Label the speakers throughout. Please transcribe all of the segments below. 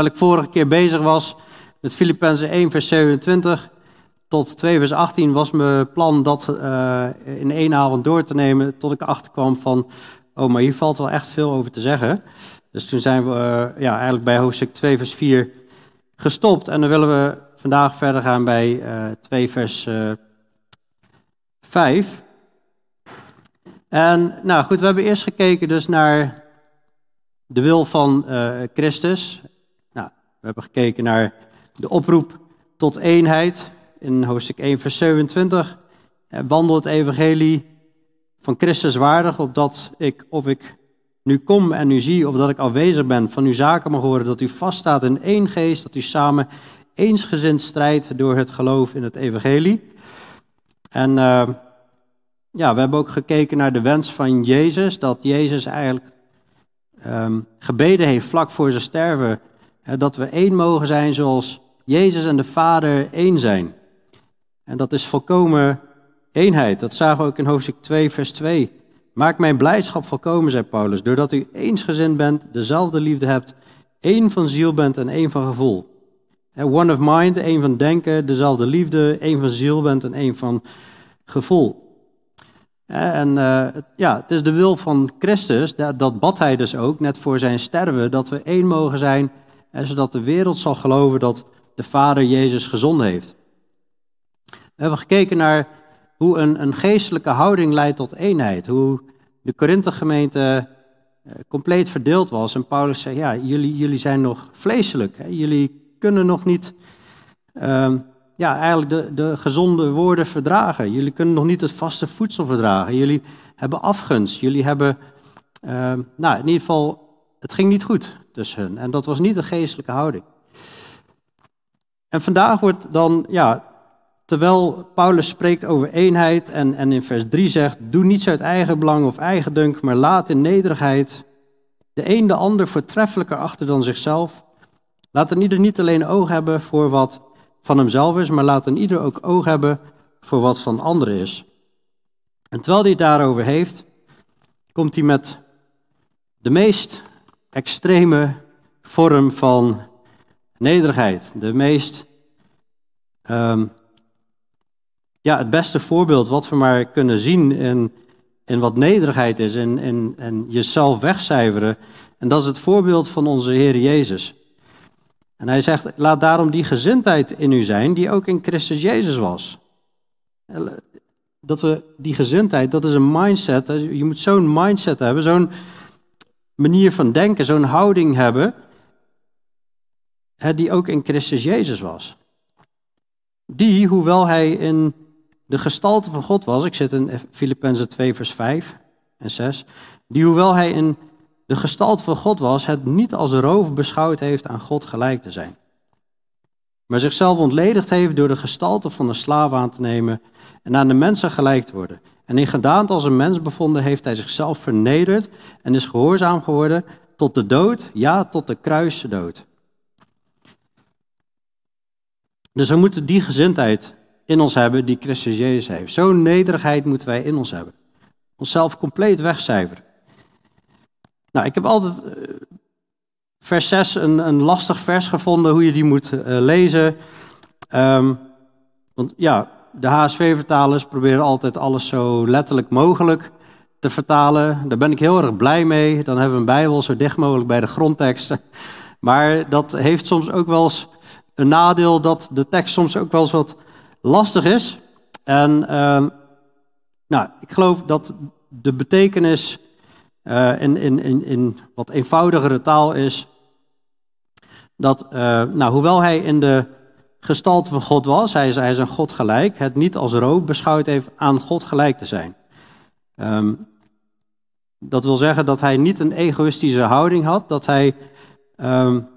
Speaker 1: terwijl ik vorige keer bezig was met Filippenzen 1, vers 27 tot 2, vers 18, was mijn plan dat uh, in één avond door te nemen, tot ik erachter kwam van, oh, maar hier valt wel echt veel over te zeggen. Dus toen zijn we uh, ja, eigenlijk bij hoofdstuk 2, vers 4 gestopt. En dan willen we vandaag verder gaan bij uh, 2, vers 5. En nou goed, we hebben eerst gekeken dus naar de wil van Christus. We hebben gekeken naar de oproep tot eenheid in hoofdstuk 1, vers 27. Wandel het evangelie van Christus waardig, opdat ik, of ik nu kom en u zie, of dat ik afwezig ben, van uw zaken mag horen, dat u vaststaat in één geest, dat u samen eensgezind strijdt door het geloof in het evangelie. En uh, ja, we hebben ook gekeken naar de wens van Jezus, dat Jezus eigenlijk um, gebeden heeft vlak voor zijn sterven, dat we één mogen zijn zoals Jezus en de Vader één zijn. En dat is volkomen eenheid. Dat zagen we ook in hoofdstuk 2, vers 2. Maak mijn blijdschap volkomen, zei Paulus, doordat u eensgezind bent, dezelfde liefde hebt, één van ziel bent en één van gevoel. One of mind, één van denken, dezelfde liefde, één van ziel bent en één van gevoel. En uh, ja, het is de wil van Christus, dat, dat, bad hij dus ook, net voor zijn sterven, dat we één mogen zijn, zodat de wereld zal geloven dat de Vader Jezus gezonden heeft. We hebben gekeken naar hoe een, een geestelijke houding leidt tot eenheid, hoe de Korinthe-gemeente uh, compleet verdeeld was. En Paulus zei, ja, jullie, jullie zijn nog vleeselijk, hè? jullie kunnen nog niet... Uh, ja, eigenlijk de, de gezonde woorden verdragen. Jullie kunnen nog niet het vaste voedsel verdragen. Jullie hebben afgunst. Jullie hebben, uh, nou in ieder geval, het ging niet goed tussen hen. En dat was niet een geestelijke houding. En vandaag wordt dan, ja, terwijl Paulus spreekt over eenheid en, en in vers 3 zegt, doe niets uit eigen belang of eigendunk, maar laat in nederigheid de een de ander voortreffelijker achter dan zichzelf. Laat een ieder niet alleen oog hebben voor wat van hemzelf is, maar laat een ieder ook oog hebben voor wat van anderen is. En terwijl hij het daarover heeft, komt hij met de meest extreme vorm van nederigheid. De meest, um, ja, het beste voorbeeld wat we maar kunnen zien in, in wat nederigheid is en, en, jezelf wegcijferen. En dat is het voorbeeld van onze Heer Jezus. En hij zegt, laat daarom die gezindheid in u zijn die ook in Christus Jezus was. Dat we die gezindheid, dat is een mindset. Je moet zo'n mindset hebben, zo'n manier van denken, zo'n houding hebben, die ook in Christus Jezus was. Die, hoewel hij in de gestalte van God was, ik zit in Filippenzen 2 vers 5 en 6, die hoewel hij in de gestalte van God was, het niet als roof beschouwd heeft aan God gelijk te zijn. Maar zichzelf ontledigd heeft door de gestalte van een slaaf aan te nemen en aan de mensen gelijk te worden. En in gedaante als een mens bevonden heeft hij zichzelf vernederd en is gehoorzaam geworden tot de dood, ja, tot de kruisdood. Dus we moeten die gezindheid in ons hebben die Christus Jezus heeft. Zo'n nederigheid moeten wij in ons hebben. Onszelf compleet wegcijferen. Nou, ik heb altijd uh, vers 6 een, een, lastig vers gevonden hoe je die moet uh, lezen. Um, want ja, de HSV-vertalers proberen altijd alles zo letterlijk mogelijk te vertalen. Daar ben ik heel erg blij mee. Dan hebben we een Bijbel zo dicht mogelijk bij de grondteksten. Maar dat heeft soms ook wel eens een nadeel dat de tekst soms ook wel eens wat lastig is. En uh, nou, ik geloof dat de betekenis uh, in, in, in, in wat eenvoudigere taal is dat, uh, nou, hoewel hij in de gestalte van God was, hij is, hij een God gelijk, het niet als roof beschouwd heeft aan God gelijk te zijn. Um, dat wil zeggen dat hij niet een egoïstische houding had, dat hij um,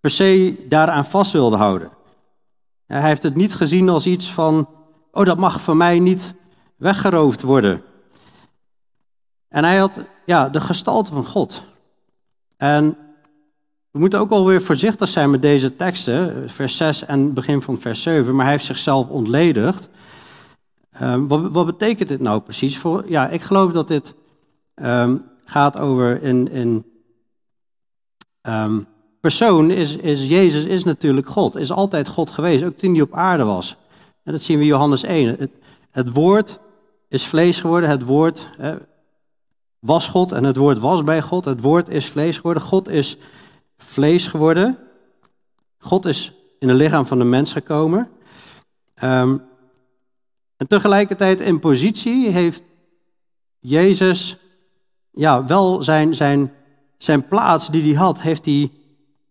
Speaker 1: per se daaraan vast wilde houden. Hij heeft het niet gezien als iets van, oh dat mag van mij niet weggeroofd worden. En hij had ja, de gestalte van God. En we moeten ook alweer voorzichtig zijn met deze teksten, vers 6 en begin van vers 7, maar hij heeft zichzelf ontledigd. Um, wat, wat, betekent dit nou precies? Voor, ja, ik geloof dat dit um, gaat over in, um, persoon is, is Jezus is natuurlijk God, is altijd God geweest, ook toen hij op aarde was. En dat zien we in Johannes 1. Het, het woord is vlees geworden, het woord was God en het woord was bij God. Het woord is vlees geworden, God is vlees geworden. God is in het lichaam van de mens gekomen. Ehm, en tegelijkertijd in positie heeft Jezus ja, wel zijn, zijn, zijn plaats die hij had, heeft hij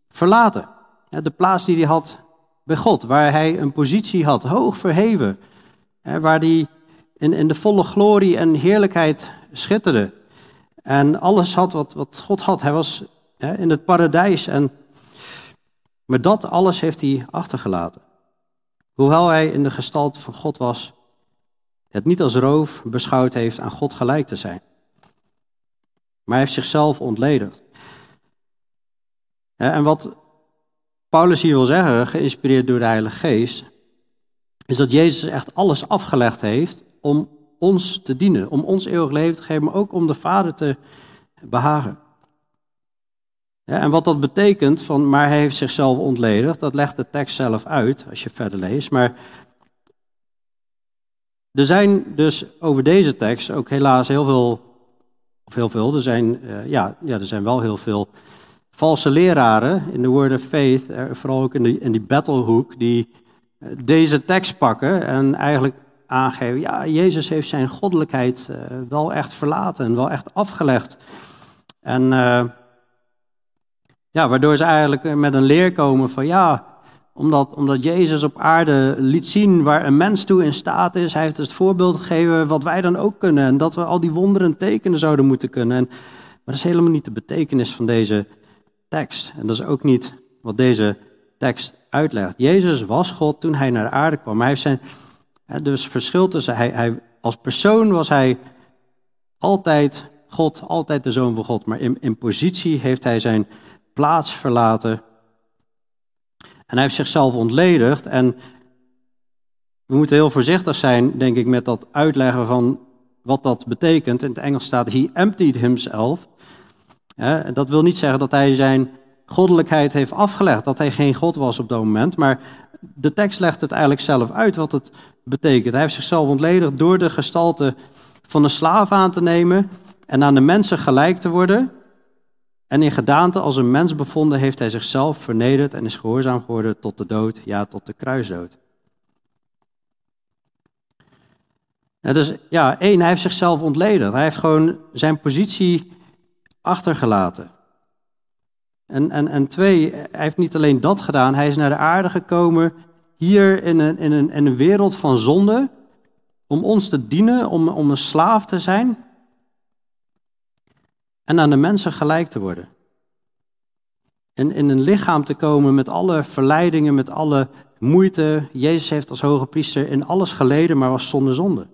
Speaker 1: verlaten. De plaats die hij had bij God, waar hij een positie had, hoog verheven. Waar hij in, in de volle glorie en heerlijkheid schitterde. En alles had wat, wat God had. Hij was in het paradijs. En, maar dat alles heeft hij achtergelaten. Hoewel hij in de gestalte van God was, het niet als roof beschouwd heeft aan God gelijk te zijn. Maar hij heeft zichzelf ontledigd. En wat Paulus hier wil zeggen, geïnspireerd door de Heilige Geest, is dat Jezus echt alles afgelegd heeft om ons te dienen, om ons eeuwig leven te geven, maar ook om de Vader te behagen. En wat dat betekent, van, maar hij heeft zichzelf ontledigd, dat legt de tekst zelf uit als je verder leest. Maar er zijn dus over deze tekst ook helaas heel veel, of heel veel, er zijn, uh, ja, ja, er zijn wel heel veel valse leraren in de Word of Faith, uh, vooral ook in, in die battlehoek, die uh, deze tekst pakken en eigenlijk aangeven, ja, Jezus heeft zijn goddelijkheid wel echt verlaten, wel echt afgelegd. En ja, waardoor ze eigenlijk met een leer komen van ja, omdat, omdat Jezus op aarde liet zien waar een mens toe in staat is. Hij heeft het voorbeeld gegeven wat wij dan ook kunnen. En dat we al die wonderen en tekenen zouden moeten kunnen. En, maar dat is helemaal niet de betekenis van deze tekst. En dat is ook niet wat deze tekst uitlegt. Jezus was God toen hij naar de aarde kwam. hij heeft zijn, dus verschil tussen, hij, hij, als persoon was hij altijd God, altijd de zoon van God. Maar in, in positie heeft hij zijn plaats verlaten. En hij heeft zichzelf ontledigd. En we moeten heel voorzichtig zijn, denk ik, met dat uitleggen van wat dat betekent. In het Engels staat, he emptied himself. dat wil niet zeggen dat hij zijn goddelijkheid heeft afgelegd, dat hij geen God was op dat moment. Maar de tekst legt het eigenlijk zelf uit wat het betekent. Hij heeft zichzelf ontledigd door de gestalte van een slaaf aan te nemen en aan de mensen gelijk te worden. En in gedaante als een mens bevonden heeft hij zichzelf vernederd en is gehoorzaam geworden tot de dood, ja, tot de kruisdood. dus ja, één, hij heeft zichzelf ontledigd. Hij heeft gewoon zijn positie achtergelaten. En, en, en twee, hij heeft niet alleen dat gedaan, hij is naar de aarde gekomen, hier in een, in een, in een wereld van zonde, om ons te dienen, om, om een slaaf te zijn en aan de mensen gelijk te worden. En in een lichaam te komen met alle verleidingen, met alle moeite. Jezus heeft als hoge priester in alles geleden, maar was zonder zonde.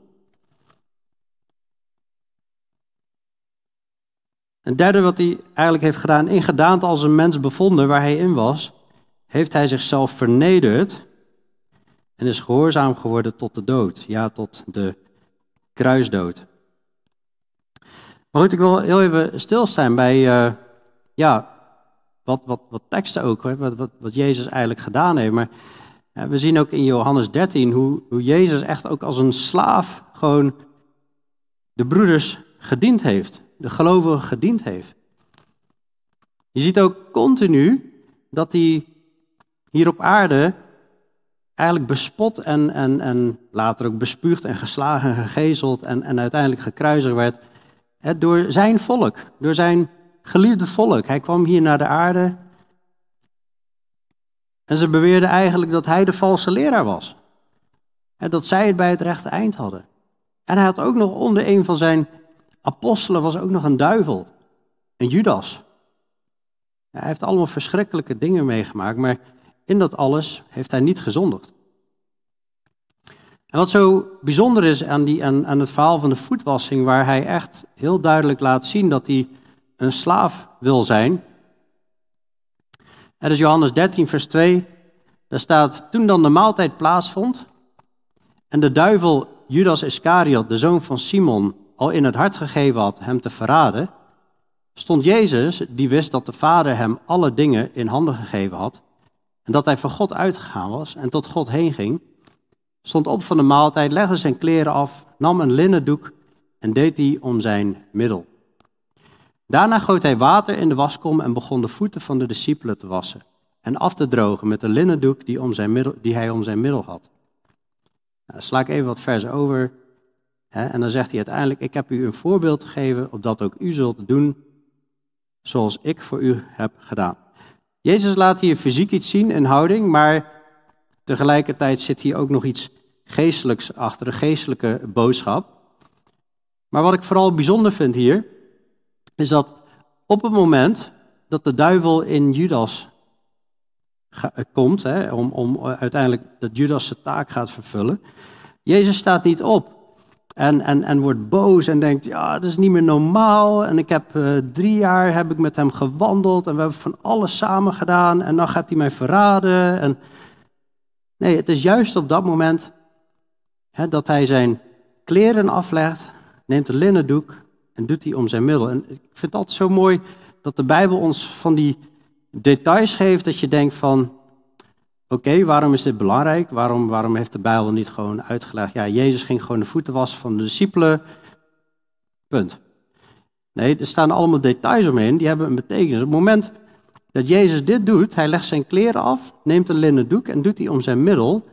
Speaker 1: Een derde wat hij eigenlijk heeft gedaan, in gedaante als een mens bevonden waar hij in was, heeft hij zichzelf vernederd en is gehoorzaam geworden tot de dood, ja, tot de kruisdood. Maar goed, ik wil heel even stilstaan bij uh, ja, wat, wat, wat teksten ook, wat, wat, wat Jezus eigenlijk gedaan heeft. Maar we zien ook in Johannes 13 hoe, hoe Jezus echt ook als een slaaf gewoon de broeders gediend heeft, de gelovigen gediend heeft. Je ziet ook continu dat hij hier op aarde eigenlijk bespot en, en, en later ook bespuugd en geslagen en gegezeld en, en uiteindelijk gekruisigd werd door zijn volk, door zijn geliefde volk. Hij kwam hier naar de aarde. En ze beweerden eigenlijk dat hij de valse leraar was. En dat zij het bij het rechte eind hadden. En hij had ook nog onder een van zijn apostelen was ook nog een duivel, een Judas. Hij heeft allemaal verschrikkelijke dingen meegemaakt, maar in dat alles heeft hij niet gezondigd. En wat zo bijzonder is aan, die, aan, aan het verhaal van de voetwassing, waar hij echt heel duidelijk laat zien dat hij een slaaf wil zijn. Dat is Johannes 13, vers 2. Daar staat, toen dan de maaltijd plaatsvond en de duivel Judas Iscariot, de zoon van Simon, al in het hart gegeven had hem te verraden, stond Jezus, die wist dat de Vader hem alle dingen in handen gegeven had, en dat hij van God uitgegaan was en tot God heen ging, stond op van de maaltijd, legde zijn kleren af, nam een linnen doek en deed die om zijn middel. Daarna goot hij water in de waskom en begon de voeten van de discipelen te wassen en af te drogen met de linnen doek die, om zijn middel, die hij om zijn middel had. Nou, sla ik even wat versen over. Hè, en dan zegt hij uiteindelijk: Ik heb u een voorbeeld gegeven, opdat ook u zult doen zoals ik voor u heb gedaan. Jezus laat hier fysiek iets zien in houding, maar tegelijkertijd zit hier ook nog iets geestelijks achter, een geestelijke boodschap. Maar wat ik vooral bijzonder vind hier, is dat op het moment dat de duivel in Judas komt, hè, om, om uiteindelijk dat Judas zijn taak gaat vervullen, Jezus staat niet op en, en, en wordt boos en denkt, ja, dat is niet meer normaal. En ik heb uh, drie jaar heb ik met hem gewandeld en we hebben van alles samen gedaan en dan gaat hij mij verraden. En... Nee, het is juist op dat moment hè, dat hij zijn kleren aflegt, neemt een linnen doek en doet die om zijn middel. En ik vind het altijd zo mooi dat de Bijbel ons van die details geeft dat je denkt van, Oké, waarom is dit belangrijk? Waarom, waarom heeft de Bijbel niet gewoon uitgelegd? Ja, Jezus ging gewoon de voeten wassen van de discipelen. Punt. Nee, er staan allemaal details omheen, die hebben een betekenis. Op het moment dat Jezus dit doet, hij legt zijn kleren af, neemt een linnen doek en doet die om zijn middel.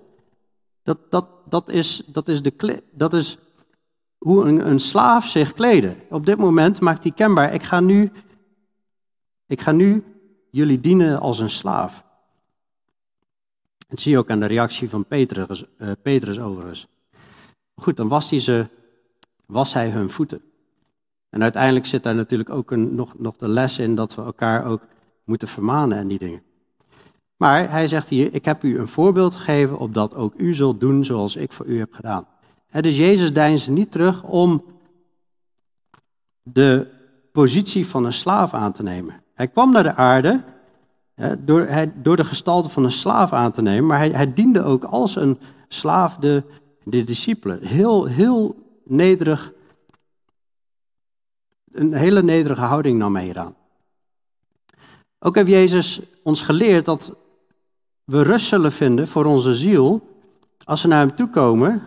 Speaker 1: Dat, dat, dat, is, dat, is, de, dat is hoe een, een slaaf zich kleden. Op dit moment maakt hij kenbaar, ik ga nu, ik ga nu jullie dienen als een slaaf. Dat zie je ook aan de reactie van Petrus, uh, Petrus overigens. Goed, dan was hij, ze, was hij hun voeten. En uiteindelijk zit daar natuurlijk ook een, nog, nog de les in dat we elkaar ook moeten vermanen en die dingen. Maar hij zegt hier, ik heb u een voorbeeld gegeven opdat ook u zult doen zoals ik voor u heb gedaan. Dus Jezus deinsde niet terug om de positie van een slaaf aan te nemen. Hij kwam naar de aarde door, hij, door de gestalte van een slaaf aan te nemen, maar hij, hij diende ook als een slaaf de, de discipelen. Heel, heel nederig, een hele nederige houding nam hij hier aan. Ook heeft Jezus ons geleerd dat we rust zullen vinden voor onze ziel als we naar hem toe komen.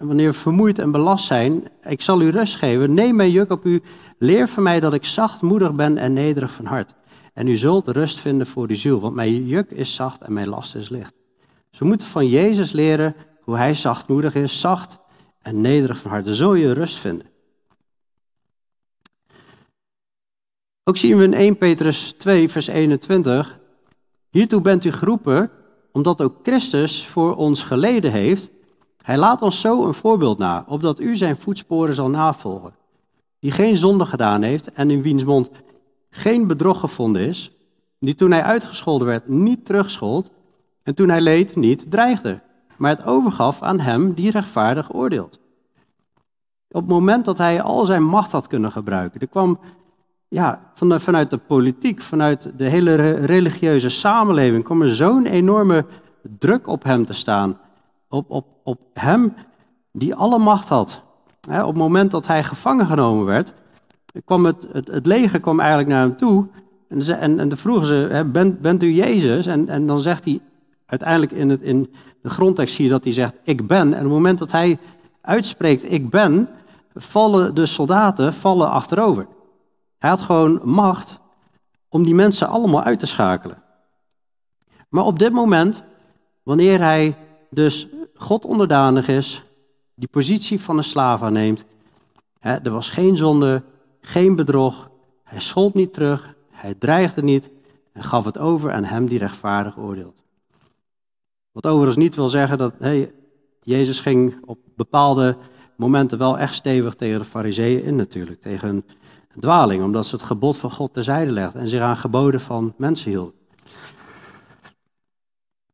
Speaker 1: Wanneer we vermoeid en belast zijn, ik zal u rust geven. Neem mijn juk op u. Leer van mij dat ik zachtmoedig ben en nederig van hart. En u zult rust vinden voor uw ziel, want mijn juk is zacht en mijn last is licht. Dus we moeten van Jezus leren hoe hij zachtmoedig is, zacht en nederig van hart. Dan zul je rust vinden. Ook zien we in 1 Petrus 2, vers 21. Hiertoe bent u geroepen, omdat ook Christus voor ons geleden heeft. Hij laat ons zo een voorbeeld na, opdat u zijn voetsporen zal navolgen. Die geen zonde gedaan heeft en in wiens mond geen bedrog gevonden is, die toen hij uitgescholden werd niet terugschold en toen hij leed niet dreigde, maar het overgaf aan hem die rechtvaardig oordeelt. Op het moment dat hij al zijn macht had kunnen gebruiken, er kwam ja, vanuit de politiek, vanuit de hele religieuze samenleving, kwam er zo'n enorme druk op hem te staan. Op, op, op hem die alle macht had. op het moment dat hij gevangen genomen werd, kwam het, het, leger kwam eigenlijk naar hem toe. En, en, dan vroegen ze, bent, bent u Jezus? En, en dan zegt hij, uiteindelijk in, het, in de grondtekst zie je dat hij zegt, ik ben. En op het moment dat hij uitspreekt, ik ben, vallen de soldaten vallen achterover. Hij had gewoon macht om die mensen allemaal uit te schakelen. Maar op dit moment, wanneer hij dus God onderdanig is, die positie van een slaaf aanneemt, hè, er was geen zonde, geen bedrog. Hij schold niet terug, hij dreigde niet en gaf het over aan hem die rechtvaardig oordeelt. Wat overigens niet wil zeggen dat hey, Jezus ging op bepaalde momenten wel echt stevig tegen de fariseeën in natuurlijk, tegen een dwaling, omdat ze het gebod van God terzijde legden en zich aan geboden van mensen hielden.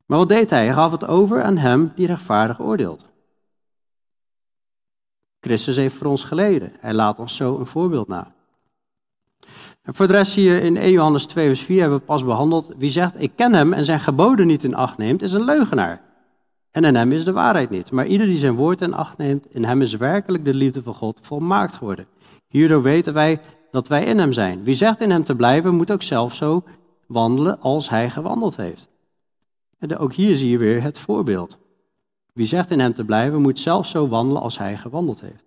Speaker 1: Maar wat deed hij? Hij gaf het over aan hem die rechtvaardig oordeelt. Christus heeft voor ons geleden. Hij laat ons zo een voorbeeld na. En voor de rest hier in 1 Johannes 2 vers 4 hebben we pas behandeld. Wie zegt, ik ken hem en zijn geboden niet in acht neemt, is een leugenaar. En in hem is de waarheid niet. Maar ieder die zijn woord in acht neemt, in hem is werkelijk de liefde van God volmaakt geworden. Hierdoor weten wij dat wij in hem zijn. Wie zegt in hem te blijven, moet ook zelf zo wandelen als hij gewandeld heeft. En ook hier zie je weer het voorbeeld. Wie zegt in hem te blijven, moet zelf zo wandelen als hij gewandeld heeft.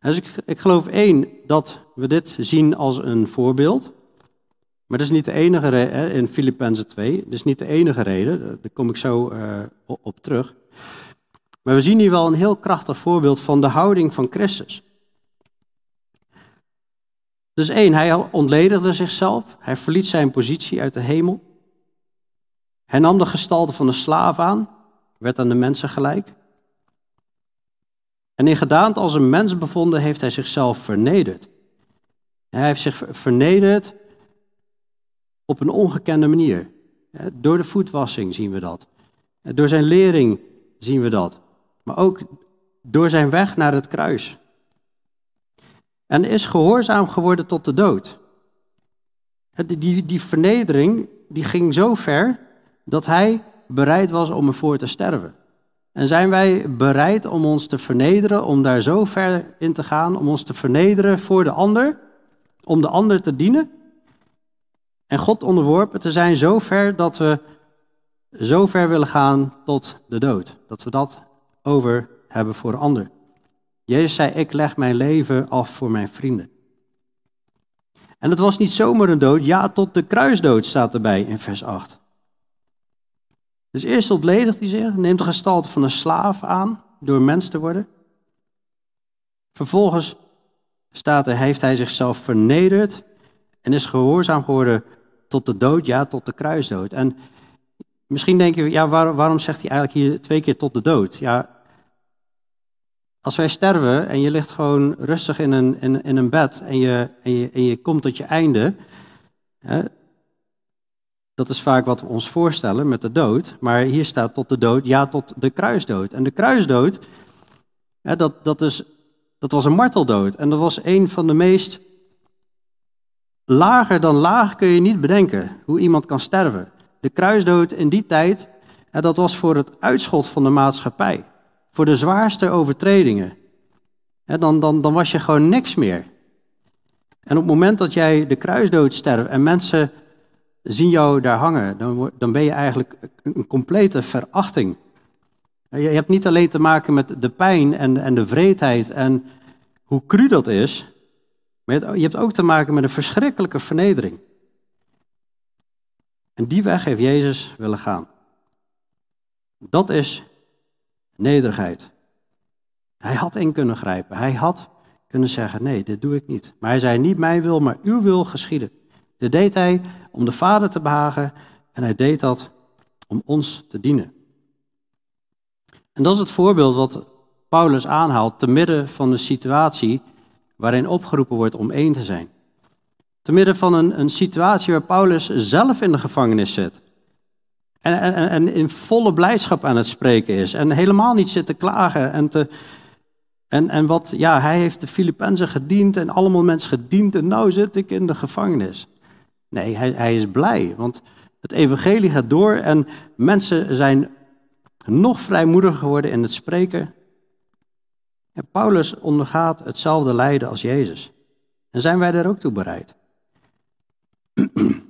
Speaker 1: Dus ik, ik geloof één, dat we dit zien als een voorbeeld. Maar dat is niet de enige reden, in Filippenzen 2, dat is niet de enige reden, daar kom ik zo uh, op terug. Maar we zien hier wel een heel krachtig voorbeeld van de houding van Christus. Dus één, hij ontledigde zichzelf, hij verliet zijn positie uit de hemel. Hij nam de gestalte van een slaaf aan, werd aan de mensen gelijk. En in gedaante als een mens bevonden heeft hij zichzelf vernederd. Hij heeft zich vernederd op een ongekende manier. Door de voetwassing zien we dat. Door zijn lering zien we dat. Maar ook door zijn weg naar het kruis. En is gehoorzaam geworden tot de dood. Die, die vernedering die ging zo ver dat hij bereid was om ervoor te sterven. En zijn wij bereid om ons te vernederen, om daar zo ver in te gaan, om ons te vernederen voor de ander, om de ander te dienen? En God onderworpen te zijn zo ver dat we zo ver willen gaan tot de dood. Dat we dat over hebben voor de ander. Jezus zei, ik leg mijn leven af voor mijn vrienden. En het was niet zomaar een dood, ja, tot de kruisdood staat erbij in vers 8. Dus eerst ontledigt hij zich, neemt de gestalte van een slaaf aan door mens te worden. Vervolgens staat er, heeft hij zichzelf vernederd en is gehoorzaam geworden tot de dood, ja, tot de kruisdood. En misschien denk je, ja, waarom zegt hij eigenlijk hier twee keer tot de dood? Ja, als wij sterven en je ligt gewoon rustig in een, in, in een bed en je, en, je, en je komt tot je einde, hè, dat is vaak wat we ons voorstellen met de dood, maar hier staat tot de dood, ja, tot de kruisdood. En de kruisdood, hè, dat, dat, is, dat was een marteldood en dat was een van de meest lager dan laag kun je niet bedenken hoe iemand kan sterven. De kruisdood in die tijd, hè, dat was voor het uitschot van de maatschappij voor de zwaarste overtredingen. dan, dan, dan was je gewoon niks meer. En op het moment dat jij de kruisdood sterft en mensen zien jou daar hangen, dan, dan ben je eigenlijk een complete verachting. Je hebt niet alleen te maken met de pijn en, en de vreedheid en hoe cru dat is, maar je hebt ook te maken met een verschrikkelijke vernedering. En die weg heeft Jezus willen gaan. Dat is Nederigheid. Hij had in kunnen grijpen. Hij had kunnen zeggen: Nee, dit doe ik niet. Maar hij zei: Niet mijn wil, maar uw wil geschieden. Dit deed hij om de Vader te behagen en hij deed dat om ons te dienen. En dat is het voorbeeld wat Paulus aanhaalt te midden van de situatie waarin opgeroepen wordt om één te zijn. Te midden van een, een situatie waar Paulus zelf in de gevangenis zit. En, en, in volle blijdschap aan het spreken is. En helemaal niet zit te klagen. En, te, en, en wat, ja, hij heeft de Filippenzen gediend en allemaal mensen gediend. En nou zit ik in de gevangenis. Nee, hij, hij is blij. Want het evangelie gaat door en mensen zijn nog vrijmoediger geworden in het spreken. En Paulus ondergaat hetzelfde lijden als Jezus. En zijn wij daar ook toe bereid?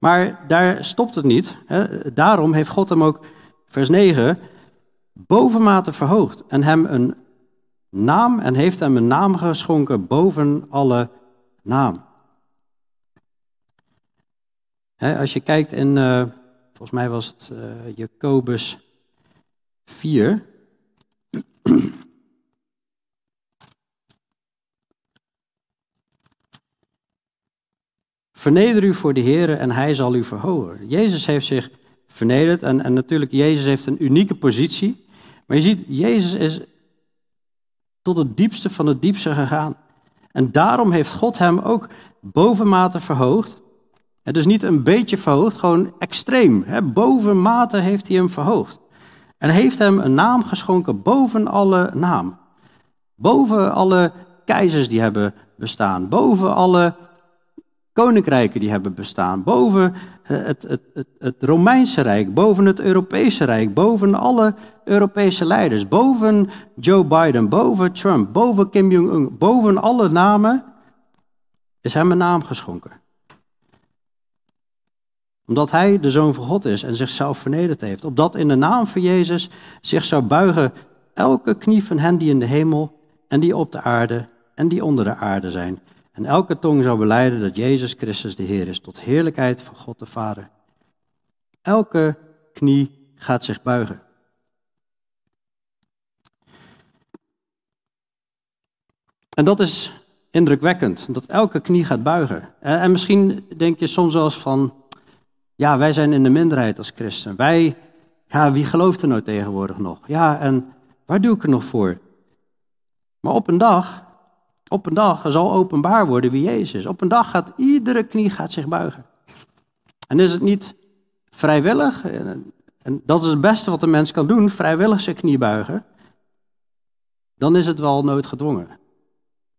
Speaker 1: Maar daar stopt het niet. Hè. Daarom heeft God hem ook, vers 9, bovenmate verhoogd en hem een naam en heeft hem een naam geschonken boven alle naam. als je kijkt in, uh, volgens mij was het uh, Jacobus 4. Verneder u voor de Heer en hij zal u verhogen. Jezus heeft zich vernederd en, en natuurlijk, Jezus heeft een unieke positie. Maar je ziet, Jezus is tot het diepste van het diepste gegaan. En daarom heeft God hem ook bovenmate verhoogd. Het is niet een beetje verhoogd, gewoon extreem. Hè? Bovenmate heeft hij hem verhoogd. En heeft hem een naam geschonken boven alle naam. Boven alle keizers die hebben bestaan. Boven alle koninkrijken die hebben bestaan. Boven het, het, het, het, Romeinse Rijk, boven het Europese Rijk, boven alle Europese leiders, boven Joe Biden, boven Trump, boven Kim Jong-un, boven alle namen is hem een naam geschonken. Omdat hij de Zoon van God is en zichzelf vernederd heeft. Opdat in de naam van Jezus zich zou buigen elke knie van hen die in de hemel en die op de aarde en die onder de aarde zijn. En elke tong zou beleiden dat Jezus Christus de Heer is, tot heerlijkheid van God de Vader. Elke knie gaat zich buigen. En dat is indrukwekkend, dat elke knie gaat buigen. En misschien denk je soms eens van, ja, wij zijn in de minderheid als christen. Wij, ja, wie gelooft er nou tegenwoordig nog? Ja, en waar doe ik er nog voor? Maar op een dag, op een dag zal openbaar worden wie Jezus is. Op een dag gaat iedere knie gaat zich buigen. En is het niet vrijwillig, en dat is het beste wat een mens kan doen, vrijwillig zijn knie buigen, dan is het wel noodgedwongen.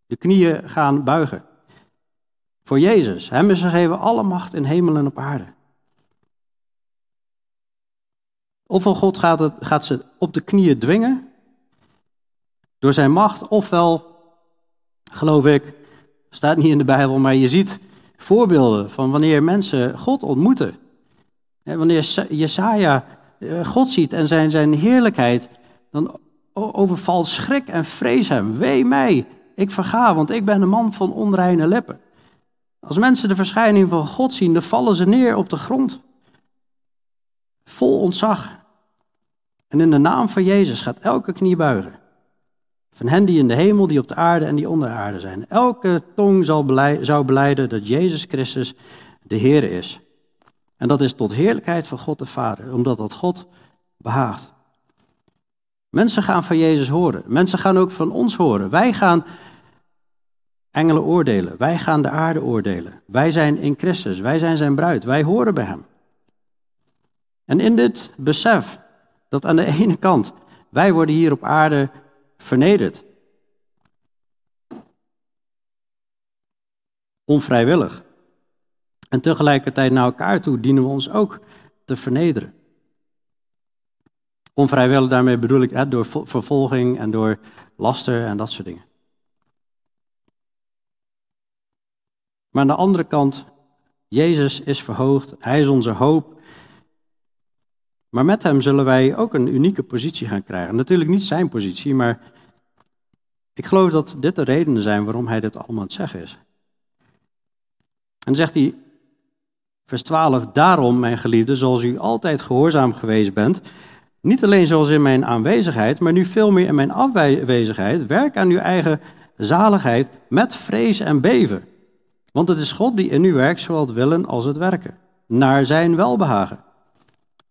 Speaker 1: De knieën gaan buigen. Voor Jezus. Hem is gegeven alle macht in hemel en op aarde. Ofwel God gaat, het, gaat ze op de knieën dwingen door zijn macht, ofwel, geloof ik, staat niet in de Bijbel, maar je ziet voorbeelden van wanneer mensen God ontmoeten. Wanneer Jesaja eh, God ziet en zijn, zijn heerlijkheid, dan overvalt schrik en vrees hem. Wee mij, ik verga, want ik ben een man van onreine lippen. Als mensen de verschijning van God zien, dan vallen ze neer op de grond. Vol ontzag. En in de naam van Jezus gaat elke knie buigen. Van hen die in de hemel, die op de aarde en die onder de aarde zijn. Elke tong zal zou beleiden dat Jezus Christus de Heer is. En dat is tot heerlijkheid van God de Vader, omdat dat God behaagt. Mensen gaan van Jezus horen. Mensen gaan ook van ons horen. Wij gaan engelen oordelen. Wij gaan de aarde oordelen. Wij zijn in Christus. Wij zijn zijn bruid. Wij horen bij hem. En in dit besef dat aan de ene kant wij worden hier op aarde vernederd. Onvrijwillig. En tegelijkertijd naar elkaar toe dienen we ons ook te vernederen. Onvrijwillig daarmee bedoel ik hè, door vervolging en door laster en dat soort dingen. Maar aan de andere kant, Jezus is verhoogd, Hij is onze hoop. Maar met Hem zullen wij ook een unieke positie gaan krijgen. Natuurlijk niet zijn positie, maar ik geloof dat dit de redenen zijn waarom Hij dit allemaal aan het zeggen is. En zegt hij, vers 12, daarom, mijn geliefde, zoals u altijd gehoorzaam geweest bent, niet alleen zoals in mijn aanwezigheid, maar nu veel meer in mijn afwezigheid, werk aan uw eigen zaligheid met vrees en beven. Want het is God die in u werkt, zowel het willen als het werken, naar zijn welbehagen.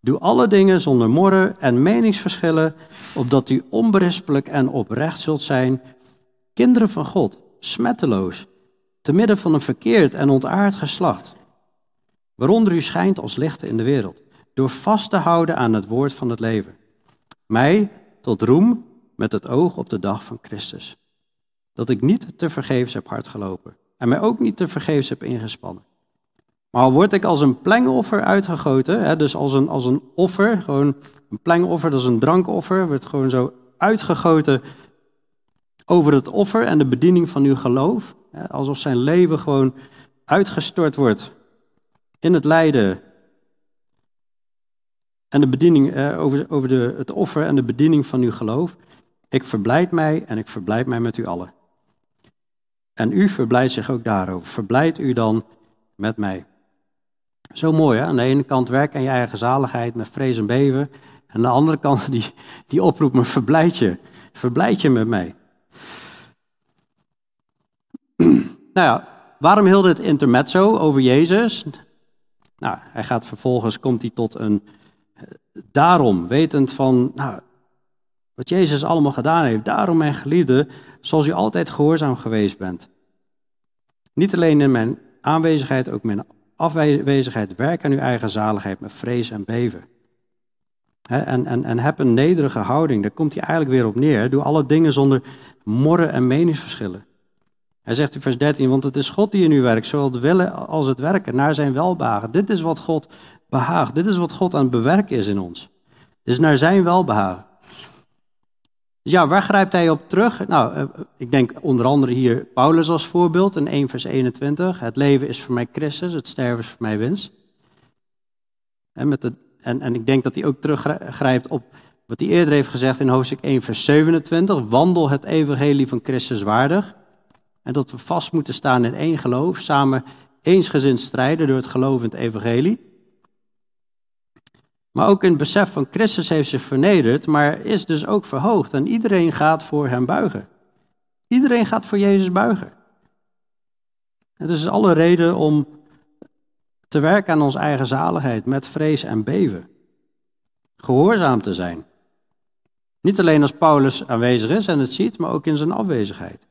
Speaker 1: Doe alle dingen zonder morren en meningsverschillen, opdat u onberispelijk en oprecht zult zijn, kinderen van God, smetteloos, te midden van een verkeerd en ontaard geslacht, waaronder u schijnt als lichten in de wereld, door vast te houden aan het woord van het leven. Mij tot roem met het oog op de dag van Christus, dat ik niet te vergeefs heb hard gelopen en mij ook niet te vergeefs heb ingespannen. Maar al word ik als een plengoffer uitgegoten, hè, dus als een, als een offer, gewoon een plengoffer, dat is een drankoffer, wordt gewoon zo uitgegoten over het offer en de bediening van uw geloof. Hè, alsof zijn leven gewoon uitgestort wordt in het lijden. En de bediening, eh, over, over de, het offer en de bediening van uw geloof. Ik verblijd mij en ik verblijd mij met u allen. En u verblijdt zich ook daarover. Verblijd u dan met mij. Zo mooi, hè? Aan de ene kant werk aan je eigen zaligheid met vrees en beven. En aan de andere kant die, die oproep me, verblijd je. Verblijd je met mij. nou ja, waarom heel dit intermezzo over Jezus? Nou, hij gaat vervolgens, komt hij tot een, daarom, wetend van, nou, wat Jezus allemaal gedaan heeft. Daarom, mijn geliefde, zoals u altijd gehoorzaam geweest bent. Niet alleen in mijn aanwezigheid, ook mijn afwezigheid. Werk aan uw eigen zaligheid met vrees en beven. en, en, en heb een nederige houding. Daar komt hij eigenlijk weer op neer. Doe alle dingen zonder morren en meningsverschillen. Hij zegt in vers 13, want het is God die in u werkt, zowel het willen als het werken, naar zijn welbehagen. Dit is wat God behaagt. Dit is wat God aan het bewerken is in ons. Dit is naar zijn welbehagen. Dus ja, waar grijpt hij op terug? Nou, eh, ik denk onder andere hier Paulus als voorbeeld in 1 vers 21. Het leven is voor mij Christus, het sterven is voor mij winst. En, met en, en ik denk dat hij ook teruggrijpt op wat hij eerder heeft gezegd in hoofdstuk 1 vers 27. Wandel het evangelie van Christus waardig. En dat we vast moeten staan in één geloof, samen eensgezind strijden door het geloof in het evangelie. Maar ook in het besef van Christus heeft zich vernederd, maar is dus ook verhoogd. En iedereen gaat voor hem buigen. Iedereen gaat voor Jezus buigen. En dus is alle reden om te werken aan onze eigen zaligheid met vrees en beven. Gehoorzaam te zijn. Niet alleen als Paulus aanwezig is en het ziet, maar ook in zijn afwezigheid.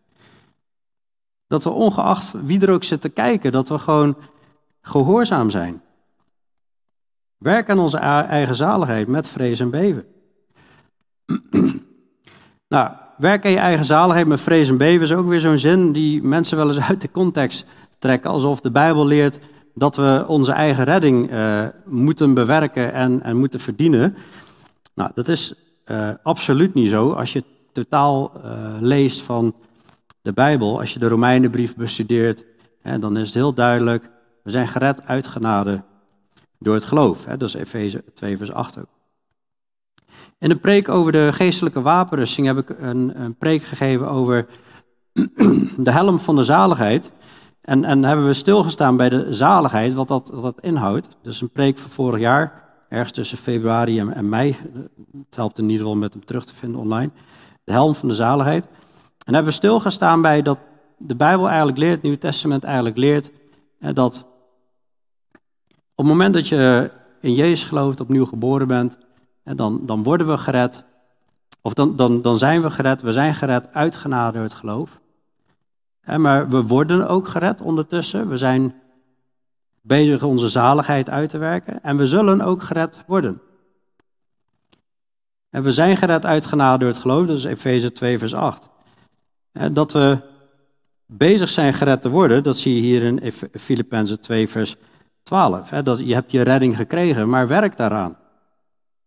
Speaker 1: Dat we ongeacht wie er ook zit te kijken, dat we gewoon gehoorzaam zijn. Werk aan onze eigen zaligheid met vrees en beven. nou, werk aan je eigen zaligheid met vrees en beven is ook weer zo'n zin die mensen wel eens uit de context trekken. Alsof de Bijbel leert dat we onze eigen redding uh, moeten bewerken en, en, moeten verdienen. Nou, dat is uh, absoluut niet zo. Als je totaal uh, leest van de Bijbel, als je de Romeinenbrief bestudeert, hè, dan is het heel duidelijk, we zijn gered uit genade door het geloof. Hè? Dat is Efeze 2, vers 8 ook. In een preek over de geestelijke wapenrusting heb ik een, een preek gegeven over de helm van de zaligheid. En, en hebben we stilgestaan bij de zaligheid, wat dat, wat dat inhoudt. Dus een preek van vorig jaar, ergens tussen februari en, en mei. Het helpt in ieder geval met hem terug te vinden online. De helm van de zaligheid. En hebben we stilgestaan bij dat de Bijbel eigenlijk leert, het Nieuwe Testament eigenlijk leert, dat het moment dat je in Jezus gelooft, opnieuw geboren bent, dan, dan worden we gered. Of dan, dan, dan zijn we gered. We zijn gered uit genade door het geloof. Maar we worden ook gered ondertussen. We zijn bezig onze zaligheid uit te werken. En we zullen ook gered worden. En we zijn gered uit genade door het geloof. Dat is Efeze 2, vers 8. Dat we bezig zijn gered te worden, dat zie je hier in Filippenzen 2, vers 12. Hè, dat, je hebt je redding gekregen, maar werk daaraan.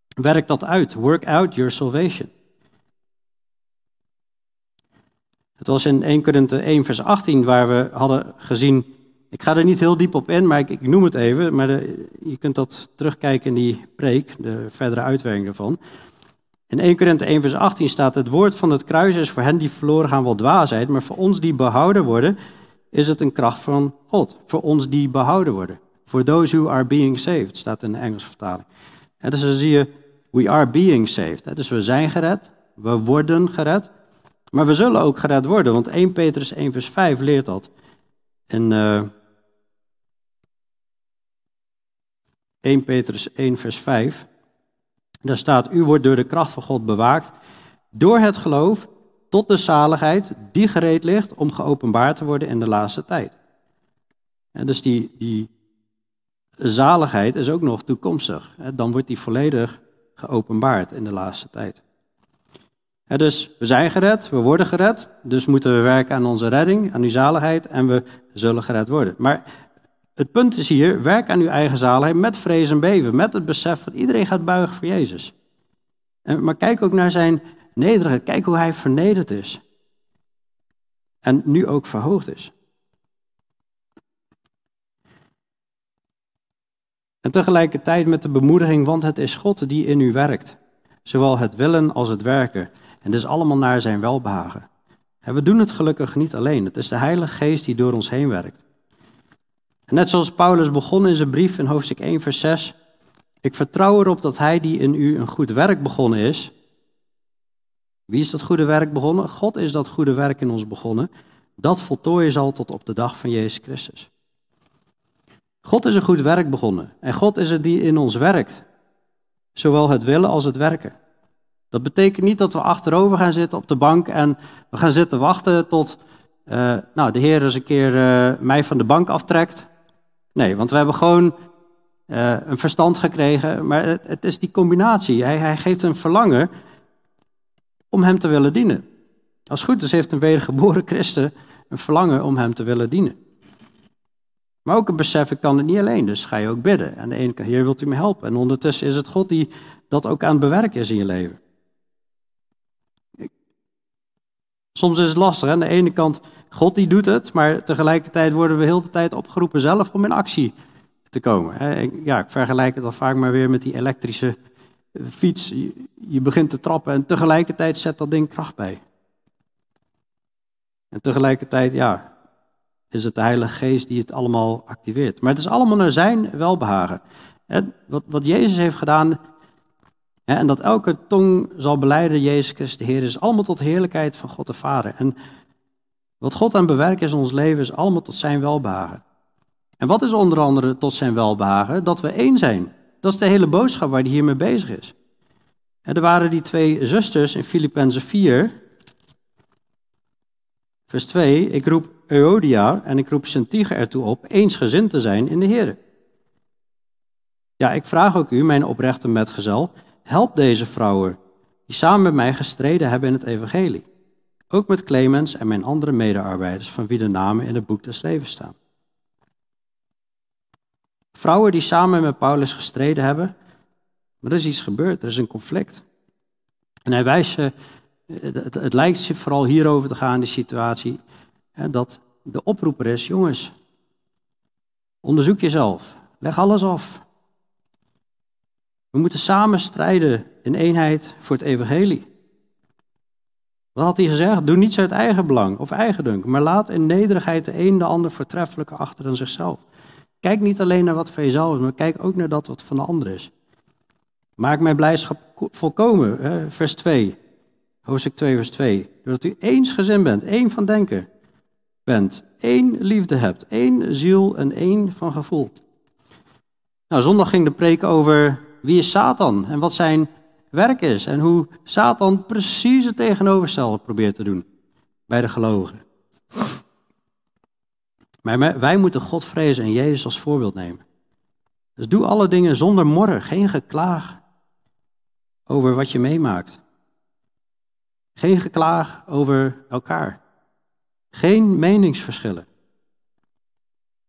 Speaker 1: Werk dat uit. Work out your salvation. Het was in 1 Korinthe 1 vers 18 waar we hadden gezien, ik ga er niet heel diep op in, maar ik, ik noem het even, maar je kunt dat terugkijken in die preek, de verdere uitwerking ervan. In 1 Korinthe 1 vers 18 staat, het woord van het kruis is voor hen die verloren gaan wel dwaasheid, maar voor ons die behouden worden, is het een kracht van God. Voor ons die behouden worden. For those who are being saved, staat in de Engelse vertaling. En dus dan zie je, we are being saved. Dus we zijn gered, we worden gered, maar we zullen ook gered worden. Want 1 Petrus 1 vers 5 leert dat. In uh, eh, 1 Petrus 1 vers 5, daar staat, u wordt door de kracht van God bewaakt, door het geloof tot de zaligheid die gereed ligt om geopenbaard te worden in de laatste tijd. En dus die, die zaligheid is ook nog toekomstig. Dan wordt die volledig geopenbaard in de laatste tijd. Dus we zijn gered, we worden gered, dus moeten we werken aan onze redding, aan uw zaligheid en we zullen gered worden. Maar het punt is hier, werk aan uw eigen zaligheid met vrees en beven, met het besef dat iedereen gaat buigen voor Jezus. Maar kijk ook naar zijn nederigheid, kijk hoe hij vernederd is. En nu ook verhoogd is. En tegelijkertijd met de bemoediging, want het is God die in u werkt. Zowel het willen als het werken. En het is allemaal naar zijn welbehagen. En we doen het gelukkig niet alleen. Het is de Heilige Geest die door ons heen werkt. Net zoals Paulus begon in zijn brief in hoofdstuk 1, vers 6. Ik vertrouw erop dat hij die in u een goed werk begonnen is. Wie is dat goede werk begonnen? God is dat goede werk in ons begonnen. Dat voltooien zal tot op de dag van Jezus Christus. God is een goed werk begonnen. En God is het die in ons werkt. Zowel het willen als het werken. Dat betekent niet dat we achterover gaan zitten op de bank en we gaan zitten wachten tot uh, nou, de Heer eens een keer uh, mij van de bank aftrekt. Nee, want we hebben gewoon uh, een verstand gekregen. Maar het, het is die combinatie. Hij, hij, geeft een verlangen om Hem te willen dienen. Als goed is, heeft een wedergeboren christen een verlangen om Hem te willen dienen. Maar ook een besef, ik kan het niet alleen, dus ga je ook bidden. En de ene kant, Heer, wilt u me helpen? En ondertussen is het God die dat ook aan het bewerken is in je leven. Soms is het lastig. Aan de ene kant, God die doet het, maar tegelijkertijd worden we heel de tijd opgeroepen zelf om in actie te komen. Ja, ik vergelijk het al vaak maar weer met die elektrische eh, fiets. Je begint te trappen en tegelijkertijd zet dat ding kracht bij. En tegelijkertijd, ja, is het de Heilige Geest die het allemaal activeert. Maar het is allemaal naar zijn welbehagen. Wat, wat Jezus heeft gedaan, en dat elke tong zal beleiden, Jezus Christus de Heer, is allemaal tot heerlijkheid van God de Vader. En wat God aan bewerkt is in ons leven, is allemaal tot zijn welbehagen. En wat is onder andere tot zijn welbehagen? Dat we één zijn. Dat is de hele boodschap waar hij hiermee bezig is. En er waren die twee zusters in Filippenzen 4, vers 2. Ik roep Euodia en ik roep Syntyche ertoe op eensgezind te zijn in de Heer. Ja, ik vraag ook u, mijn oprechte metgezel, help deze vrouwen die samen met mij gestreden hebben in het evangelie. Ook met Clemens en mijn andere medearbeiders van wie de namen in het boek des levens staan. Vrouwen die samen met Paulus gestreden hebben, maar er is iets gebeurd, er is een conflict. En hij wijst ze, het, het lijkt vooral hierover te gaan, die situatie, hè, dat de oproeper is, jongens, onderzoek jezelf, leg alles af. We moeten samen strijden in eenheid voor het evangelie. Wat had hij gezegd? Doe niets uit eigen belang of eigendunk, maar laat in nederigheid de een de ander voortreffelijker achter dan zichzelf. Kijk niet alleen naar wat van jezelf is, maar kijk ook naar dat wat van de ander is. Maak mijn blijdschap volkomen, vers 2, hoofdstuk 2, vers 2. Doordat u eensgezind bent, één van denken bent, één liefde hebt, één ziel en één van gevoel. Nou, zondag ging de preek over wie is Satan en wat zijn werk is. En hoe Satan precies het tegenovergestelde probeert te doen bij de gelovigen. Maar wij moeten God vrezen en Jezus als voorbeeld nemen. Dus doe alle dingen zonder morren, geen geklaag over wat je meemaakt. Geen geklaag over elkaar. Geen meningsverschillen.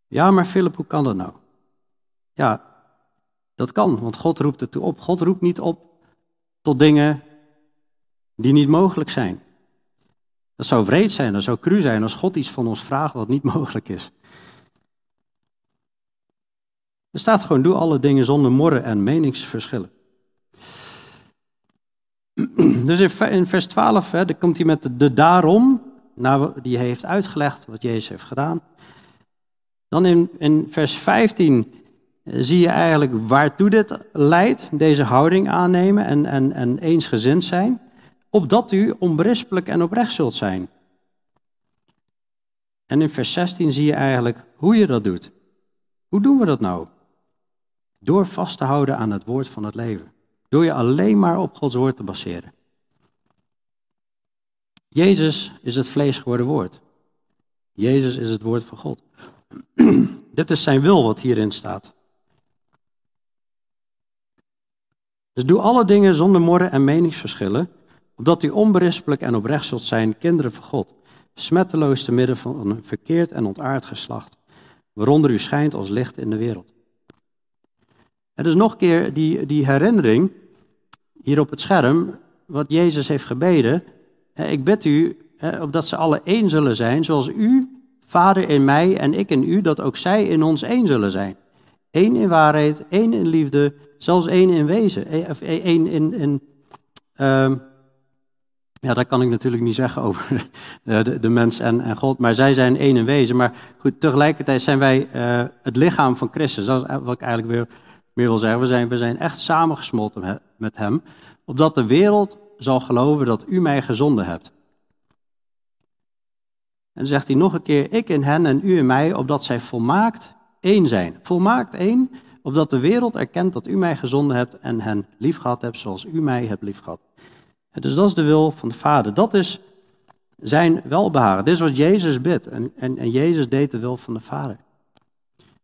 Speaker 1: Ja, maar Philip, hoe kan dat nou? Ja, dat kan, want God roept het toe op. God roept niet op tot dingen die niet mogelijk zijn. Dat zou vreed zijn, dat zou cru zijn als God iets van ons vraagt wat niet mogelijk is. Er staat gewoon, doe alle dingen zonder morren en meningsverschillen. Dus in vers 12 hè, dan komt hij met de, daarom, die hij heeft uitgelegd wat Jezus heeft gedaan. Dan in, in vers 15 zie je eigenlijk waartoe dit leidt, deze houding aannemen en, en, en eensgezind zijn, opdat u onberispelijk en oprecht zult zijn. En in vers 16 zie je eigenlijk hoe je dat doet. Hoe doen we dat nou? Door vast te houden aan het woord van het leven. Door je alleen maar op Gods woord te baseren. Jezus is het vlees geworden woord. Jezus is het woord van God. Dit is zijn wil wat hierin staat. Dus doe alle dingen zonder morren en meningsverschillen, opdat u onberispelijk en oprecht zult zijn, kinderen van God, smetteloos te midden van een verkeerd en ontaard geslacht, waaronder u schijnt als licht in de wereld. En dus nog een keer die, die herinnering hier op het scherm, wat Jezus heeft gebeden. Ik bid u, opdat ze alle één zullen zijn, zoals u, Vader in mij en ik in u, dat ook zij in ons één zullen zijn. Eén in waarheid, één in liefde, zelfs één in wezen. E- of e- één in. um, ja, dat kan ik natuurlijk niet zeggen over de, de mens en, en, God, maar zij zijn één in wezen. Maar goed, tegelijkertijd zijn wij uh, het lichaam van Christus. Is wat ik eigenlijk weer meer wil zeggen. We zijn, we zijn echt samengesmolten met Hem, opdat de wereld zal geloven dat U mij gezonden hebt. En zegt hij nog een keer, ik in hen en u in mij, opdat zij volmaakt één zijn. Volmaakt één, opdat de wereld erkent dat u mij gezonden hebt en hen liefgehad hebt zoals u mij hebt liefgehad. Dus dat is de wil van de Vader. Dat is zijn welbehagen. Dit is wat Jezus bidt. En, en, en Jezus deed de wil van de Vader.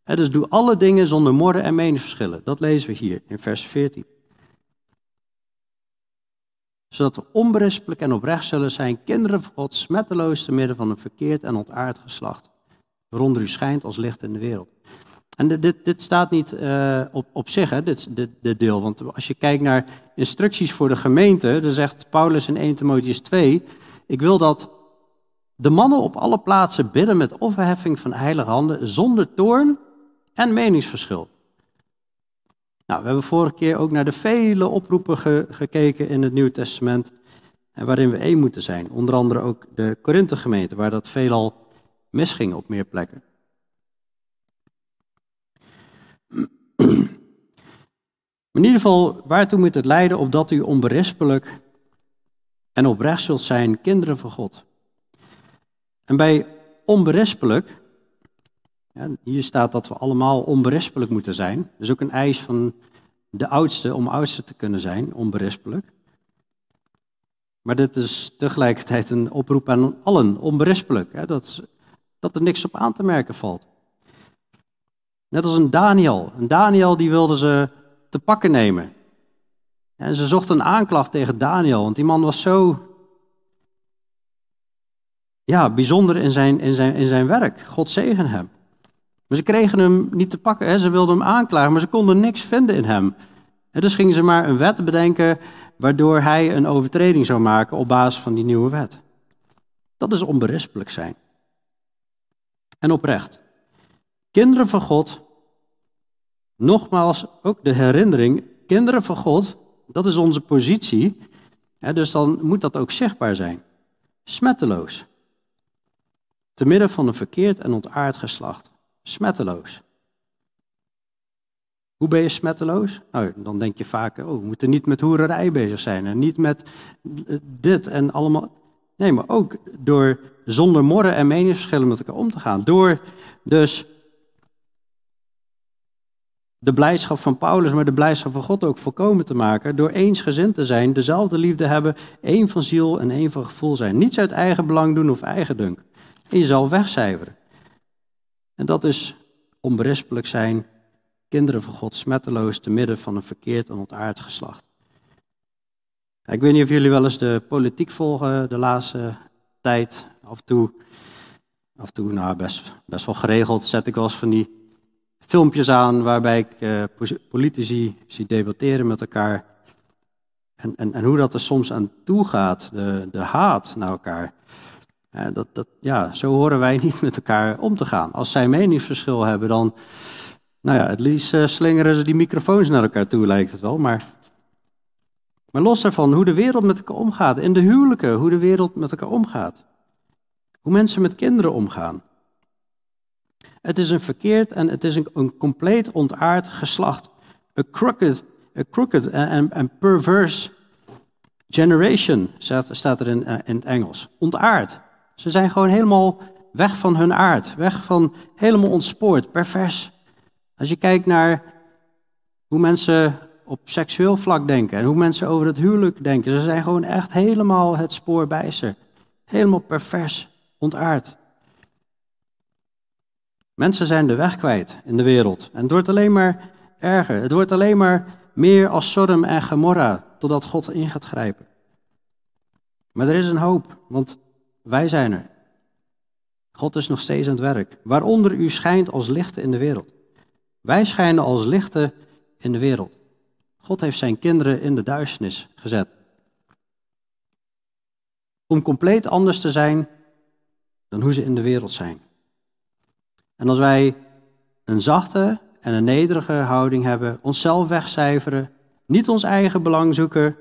Speaker 1: dus doe alle dingen zonder morren en meningsverschillen. Dat lezen we hier in vers 14. Zodat we onberispelijk en oprecht zullen zijn, kinderen van God, smetteloos te midden van een verkeerd en ontaard geslacht, waaronder u schijnt als licht in de wereld. En dit, dit staat niet uh, op, op zich, hè, dit, deel. Want als je kijkt naar instructies voor de gemeente, dan zegt Paulus in 1 Timotheus 2, ik wil dat De mannen op alle plaatsen bidden met offerheffing van heilige handen, zonder toorn en meningsverschil. Nou, we hebben vorige keer ook naar de vele oproepen gekeken in het Nieuwe Testament. En waarin we één moeten zijn. Onder andere ook de Korinthe gemeente, waar dat veelal misging op meer plekken. In ieder geval, waartoe moet het leiden opdat u onberispelijk en oprecht zult zijn, kinderen van God. En bij onberispelijk, hier staat dat we allemaal onberispelijk moeten zijn. Dat is ook een eis van de oudste om oudste te kunnen zijn, onberispelijk. Maar dit is tegelijkertijd een oproep aan allen, onberispelijk. Hè, dat, dat er niks op aan te merken valt. Net als een Daniel. Een Daniel die wilde ze te pakken nemen. En ze zochten een aanklacht tegen Daniel, want die man was zo ja, bijzonder in zijn, in, zijn, in zijn werk. God zegen hem. Maar ze kregen hem niet te pakken. Hè. Ze wilden hem aanklagen, maar ze konden niks vinden in hem. En dus gingen ze maar een wet bedenken waardoor hij een overtreding zou maken op basis van die nieuwe wet. Dat is onberispelijk zijn. En oprecht. Kinderen van God, nogmaals ook de herinnering, kinderen van God, dat is onze positie. dus dan moet dat ook zichtbaar zijn. Smetteloos. Te midden van een verkeerd en ontaard geslacht. Smetteloos. Hoe ben je smetteloos? Nou, dan denk je vaak, oh, we moeten niet met hoererij bezig zijn en niet met dit en allemaal. Nee, maar ook door zonder morren en meningsverschillen met elkaar om te gaan. Door dus de blijdschap van Paulus, maar de blijdschap van God ook volkomen te maken. Door eensgezind te zijn, dezelfde liefde hebben, één van ziel en één van gevoel zijn. Niets uit eigen belang doen of eigen dunk. En je zal wegcijferen. En dat is onberispelijk zijn, kinderen van God, smetteloos te midden van een verkeerd en ontaard geslacht. Ik weet niet of jullie wel eens de politiek volgen de laatste tijd. Af en toe, af en toe nou best, best wel geregeld, zet ik wel eens van die filmpjes aan waarbij ik uh, politici zie debatteren met elkaar. En, en, en hoe dat er soms aan toe gaat, de, de haat naar elkaar. Dat, dat, ja, zo horen wij niet met elkaar om te gaan. Als zij meningsverschil hebben, dan, nou ja, het liefst uh, slingeren ze die microfoons naar elkaar toe, lijkt het wel. Maar, maar los daarvan, hoe de wereld met elkaar omgaat. In de huwelijken, hoe de wereld met elkaar omgaat. Hoe mensen met kinderen omgaan. Het is een verkeerd en het is een, compleet ontaard geslacht. A crooked, a crooked and, perverse generation, staat, er in, uh, in het Engels. Ontaard. Ze zijn gewoon helemaal weg van hun aard. Weg van helemaal ontspoord, pervers. Als je kijkt naar hoe mensen op seksueel vlak denken en hoe mensen over het huwelijk denken. Ze zijn gewoon echt helemaal het spoor bijster. Helemaal pervers, ontaard. Mensen zijn de weg kwijt in de wereld. En het wordt alleen maar erger. Het wordt alleen maar meer als Sodom en Gomorra, totdat God in gaat grijpen. Maar er is een hoop, want wij zijn er. God is nog steeds aan het werk. Waaronder u schijnt als lichten in de wereld. Wij schijnen als lichten in de wereld. God heeft zijn kinderen in de duisternis gezet. Om compleet anders te zijn dan hoe ze in de wereld zijn. En als wij een zachte en een nederige houding hebben, onszelf wegcijferen, niet ons eigen belang zoeken,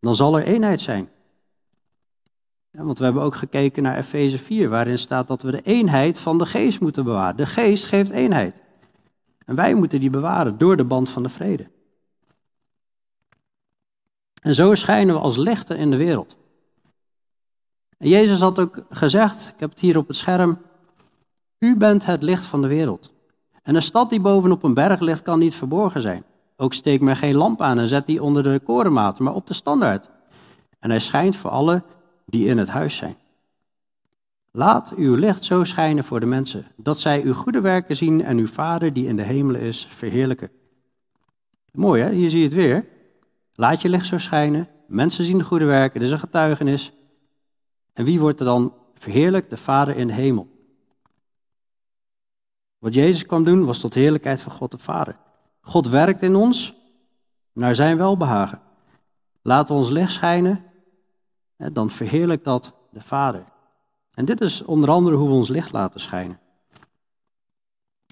Speaker 1: dan zal er eenheid zijn. Want we hebben ook gekeken naar Efeze 4, waarin staat dat we de eenheid van de geest moeten bewaren. De geest geeft eenheid. En wij moeten die bewaren door de band van de vrede. En zo schijnen we als lichten in de wereld. En Jezus had ook gezegd, ik heb het hier op het scherm, u bent het licht van de wereld. En een stad die bovenop een berg ligt, kan niet verborgen zijn. Ook steek men geen lamp aan en zet die onder de korenmaat, maar op de standaard. En hij schijnt voor alle die in het huis zijn. Laat uw licht zo schijnen voor de mensen, dat zij uw goede werken zien en uw Vader die in de hemelen is, verheerlijken. Mooi hè, hier zie je het weer. Laat je licht zo schijnen, mensen zien de goede werken, dit is een getuigenis. En wie wordt er dan verheerlijkt? De Vader in de hemel. Wat Jezus kwam doen was tot heerlijkheid van God de Vader. God werkt in ons naar zijn welbehagen. We ons licht schijnen, dan verheerlijkt dat de Vader. En dit is onder andere hoe we ons licht laten schijnen.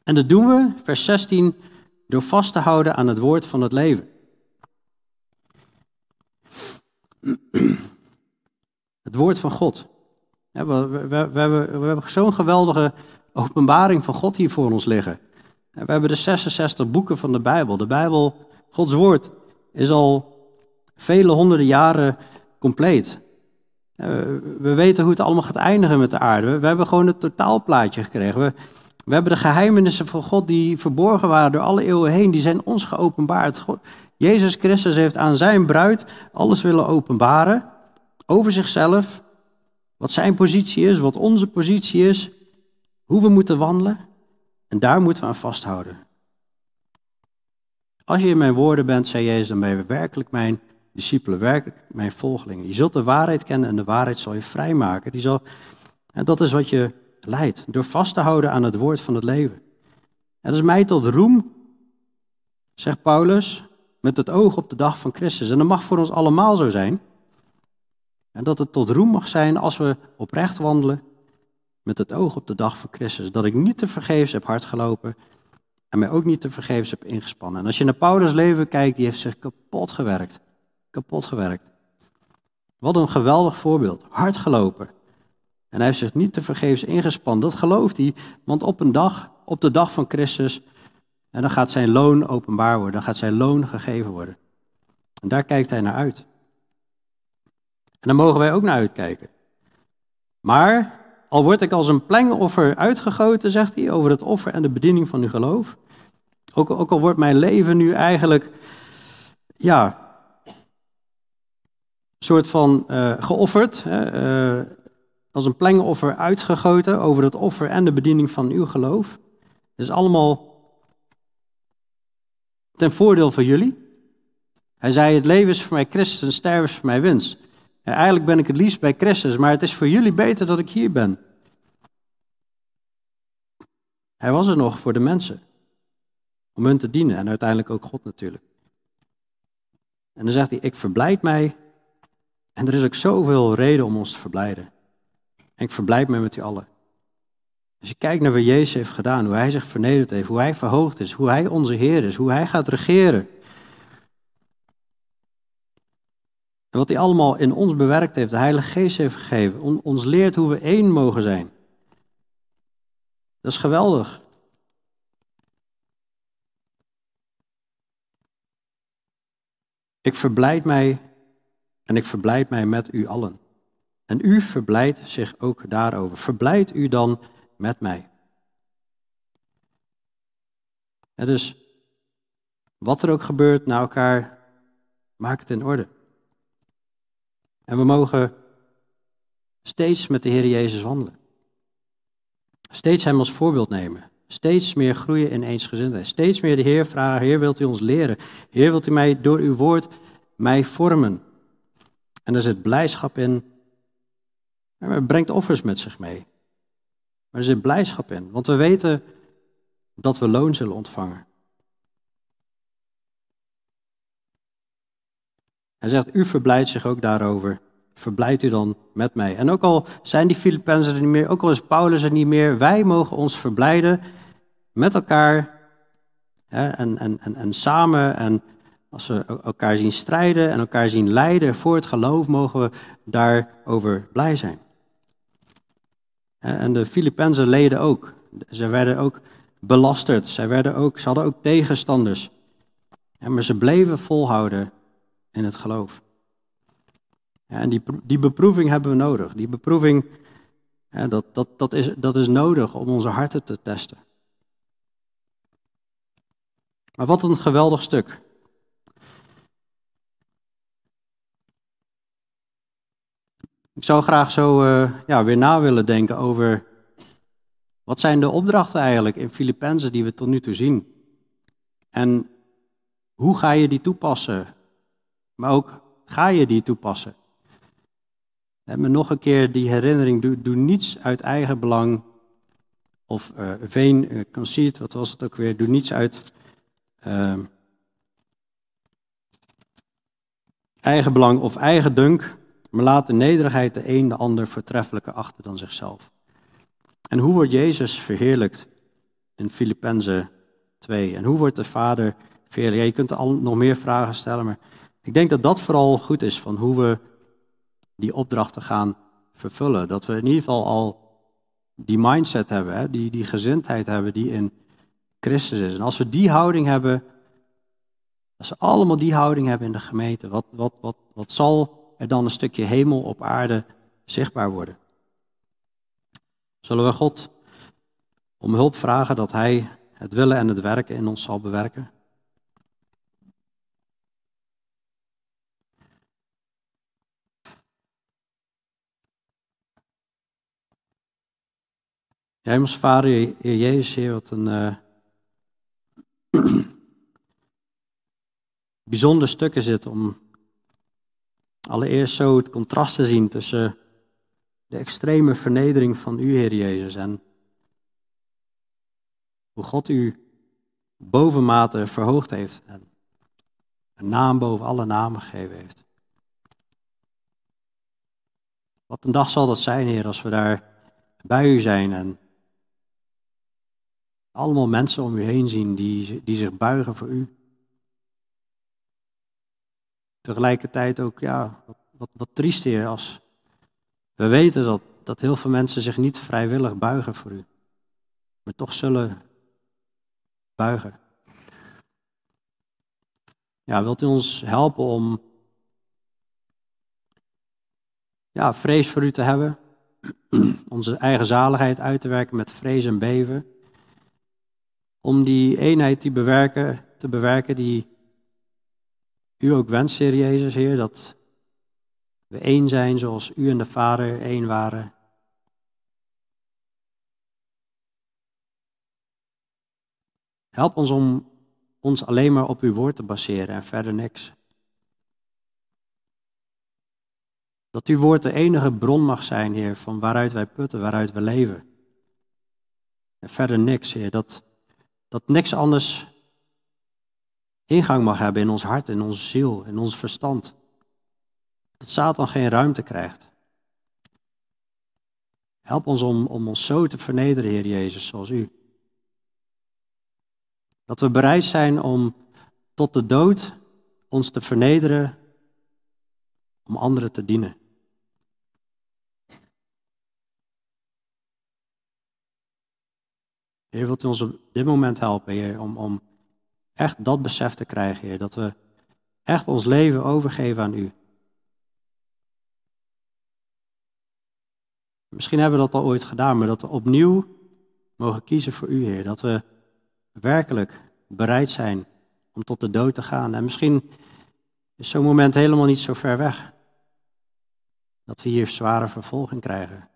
Speaker 1: En dat doen we, vers 16, door vast te houden aan het woord van het leven. Het woord van God. We, we, we, hebben, hebben zo'n geweldige openbaring van God hier voor ons liggen. We hebben de 66 boeken van de Bijbel. De Bijbel, Gods woord, is al vele honderden jaren compleet. We weten hoe het allemaal gaat eindigen met de aarde. We hebben gewoon het totaalplaatje gekregen. We, hebben de geheimenissen van God die verborgen waren door alle eeuwen heen, die zijn ons geopenbaard. Jezus Christus heeft aan zijn bruid alles willen openbaren over zichzelf, wat zijn positie is, wat onze positie is, hoe we moeten wandelen. En daar moeten we aan vasthouden. Als je in mijn woorden bent, zei Jezus, dan ben je werkelijk mijn discipelen, werkelijk mijn volgelingen. Je zult de waarheid kennen en de waarheid zal je vrijmaken. Die zal, en dat is wat je leidt, door vast te houden aan het woord van het leven. En dat is mij tot roem, zegt Paulus, met het oog op de dag van Christus. En dat mag voor ons allemaal zo zijn. En dat het tot roem mag zijn als we oprecht wandelen met het oog op de dag van Christus. Dat ik niet te vergeefs heb hard gelopen en mij ook niet te vergeefs heb ingespannen. En als je naar Paulus' leven kijkt, die heeft zich kapot gewerkt. Kapot gewerkt. Wat een geweldig voorbeeld. Hard gelopen. En hij heeft zich niet te vergeefs ingespannen. Dat gelooft hij, want op een dag, op de dag van Christus, en dan gaat zijn loon openbaar worden. Dan gaat zijn loon gegeven worden. En daar kijkt hij naar uit. En daar mogen wij ook naar uitkijken. Maar al word ik als een plengoffer uitgegoten, zegt hij, over het offer en de bediening van uw geloof. Ook, ook al wordt mijn leven nu eigenlijk, ja, soort van uh, geofferd, uh, als een plengoffer uitgegoten over het offer en de bediening van uw geloof. Is allemaal ten voordeel van jullie. Hij zei, het leven is voor mij Christus en sterven is voor mij winst. En eigenlijk ben ik het liefst bij Christus, maar het is voor jullie beter dat ik hier ben. Hij was er nog voor de mensen. Om hun te dienen en uiteindelijk ook God natuurlijk. En dan zegt hij, ik verblijd mij. En er is ook zoveel reden om ons te verblijden. En ik verblijd mij met u allen. Als je kijkt naar wat Jezus heeft gedaan, hoe hij zich vernederd heeft, hoe hij verhoogd is, hoe hij onze Heer is, hoe hij gaat regeren. En wat hij allemaal in ons bewerkt heeft, de Heilige Geest heeft gegeven, ons leert hoe we één mogen zijn. Dat is geweldig. Ik verblijd mij en ik verblijd mij met u allen. En u verblijdt zich ook daarover. Verblijd u dan met mij. En dus, wat er ook gebeurt naar elkaar, maak het in orde. En we mogen steeds met de Heer Jezus wandelen. Steeds Hem als voorbeeld nemen. Steeds meer groeien in eensgezindheid. Steeds meer de Heer vragen, Heer wilt u ons leren? Heer wilt u mij door uw woord mij vormen? En er zit blijdschap in. En het brengt offers met zich mee. Maar er zit blijdschap in, want we weten dat we loon zullen ontvangen. Hij zegt, u verblijdt zich ook daarover. Verblijdt u dan met mij. En ook al zijn die Filippenzen er niet meer, ook al is Paulus er niet meer, wij mogen ons verblijden met elkaar hè, en, en, en, en samen. En als we elkaar zien strijden en elkaar zien lijden voor het geloof, mogen we daarover blij zijn. En de Filippenzen leden ook. Ze werden ook belasterd. Zij werden ook, ze hadden ook tegenstanders. Maar ze bleven volhouden in het geloof. En die, die beproeving hebben we nodig. Die beproeving, dat, dat, dat, is, dat is nodig om onze harten te testen. Maar wat een geweldig stuk. Ik zou graag zo uh, ja, weer na willen denken over wat zijn de opdrachten eigenlijk in Filippenzen die we tot nu toe zien. En hoe ga je die toepassen? Maar ook ga je die toepassen? En me nog een keer die herinnering, doe, niets uit eigen belang. Of uh, vain uh, wat was het ook weer? Doe niets uit uh, eigen belang of eigen dunk. Maar laat de nederigheid de een de ander voortreffelijker achter dan zichzelf. En hoe wordt Jezus verheerlijkt in Filippenzen 2? En hoe wordt de Vader verheerlijkt? je kunt al nog meer vragen stellen, maar ik denk dat dat vooral goed is van hoe we die opdrachten gaan vervullen. Dat we in ieder geval al die mindset hebben, hè? Die, die gezindheid hebben die in Christus is. En als we die houding hebben, als we allemaal die houding hebben in de gemeente, wat, wat, wat, wat zal er dan een stukje hemel op aarde zichtbaar worden? Zullen we God om hulp vragen dat Hij het willen en het werken in ons zal bewerken? Hemels Vader, Heer Jezus, Heer, wat een uh, bijzonder stuk is het om allereerst zo het contrast te zien tussen de extreme vernedering van u, Heer Jezus, en hoe God u bovenmate verhoogd heeft en een naam boven alle namen gegeven heeft. Wat een dag zal dat zijn, Heer, als we daar bij u zijn en allemaal mensen om u heen zien die, die zich buigen voor u. Tegelijkertijd ook, ja, wat, wat, triest als we weten dat, dat heel veel mensen zich niet vrijwillig buigen voor u, maar toch zullen buigen. Ja, wilt u ons helpen om ja, vrees voor u te hebben, onze eigen zaligheid uit te werken met vrees en beven om die eenheid die bewerken, te bewerken die u ook wenst, Heer Jezus, Heer, dat we één zijn zoals u en de Vader één waren. Help ons om ons alleen maar op uw woord te baseren en verder niks. Dat uw woord de enige bron mag zijn, Heer, van waaruit wij putten, waaruit we leven. En verder niks, Heer. Dat dat niks anders ingang mag hebben in ons hart, in onze ziel, in ons verstand. Dat Satan geen ruimte krijgt. Help ons om, om ons zo te vernederen, Heer Jezus, zoals U. Dat we bereid zijn om tot de dood ons te vernederen om anderen te dienen. Heer, wilt u ons op dit moment helpen, Heer, om, om echt dat besef te krijgen, Heer, dat we echt ons leven overgeven aan U. Misschien hebben we dat al ooit gedaan, maar dat we opnieuw mogen kiezen voor U, Heer. Dat we werkelijk bereid zijn om tot de dood te gaan. En misschien is zo'n moment helemaal niet zo ver weg. Dat we hier zware vervolging krijgen.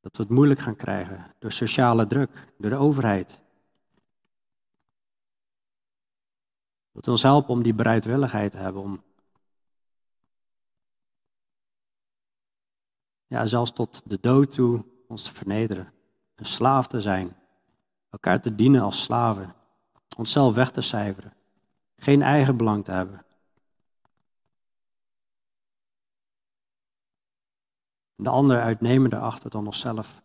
Speaker 1: Dat we het moeilijk gaan krijgen door sociale druk, door de overheid. Dat ons helpen om die bereidwilligheid te hebben om ja, zelfs tot de dood toe ons te vernederen. Een slaaf te zijn. Elkaar te dienen als slaven. Onszelf weg te cijferen. Geen eigen belang te hebben. de ander uitnemender achter dan onszelf.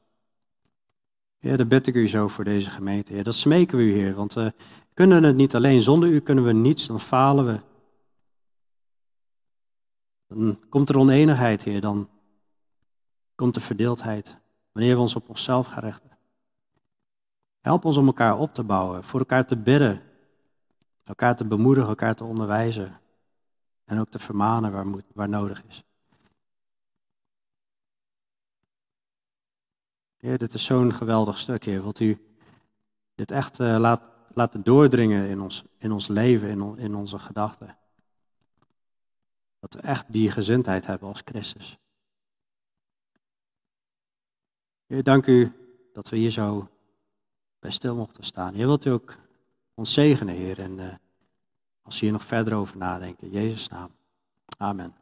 Speaker 1: Heer, dat bid ik u zo voor deze gemeente. Heer, dat smeken we u, Heer, want we kunnen het niet alleen. Zonder u kunnen we niets, dan falen we. Dan komt er oneenigheid, Heer, dan komt er verdeeldheid. Wanneer we ons op onszelf gaan richten. Help ons om elkaar op te bouwen, voor elkaar te bidden, elkaar te bemoedigen, elkaar te onderwijzen en ook te vermanen waar, moet, waar nodig is. Heer, dit is zo'n geweldig stuk, Heer. Wilt u dit echt uh, laat, laten doordringen in ons, in ons leven, in, in onze gedachten. Dat we echt die gezindheid hebben als Christus. Heer, dank u dat we hier zo bij stil mochten staan. Heer, wilt u ook ons zegenen, Heer. En uh, als we hier nog verder over nadenken, in Jezus' naam. Amen.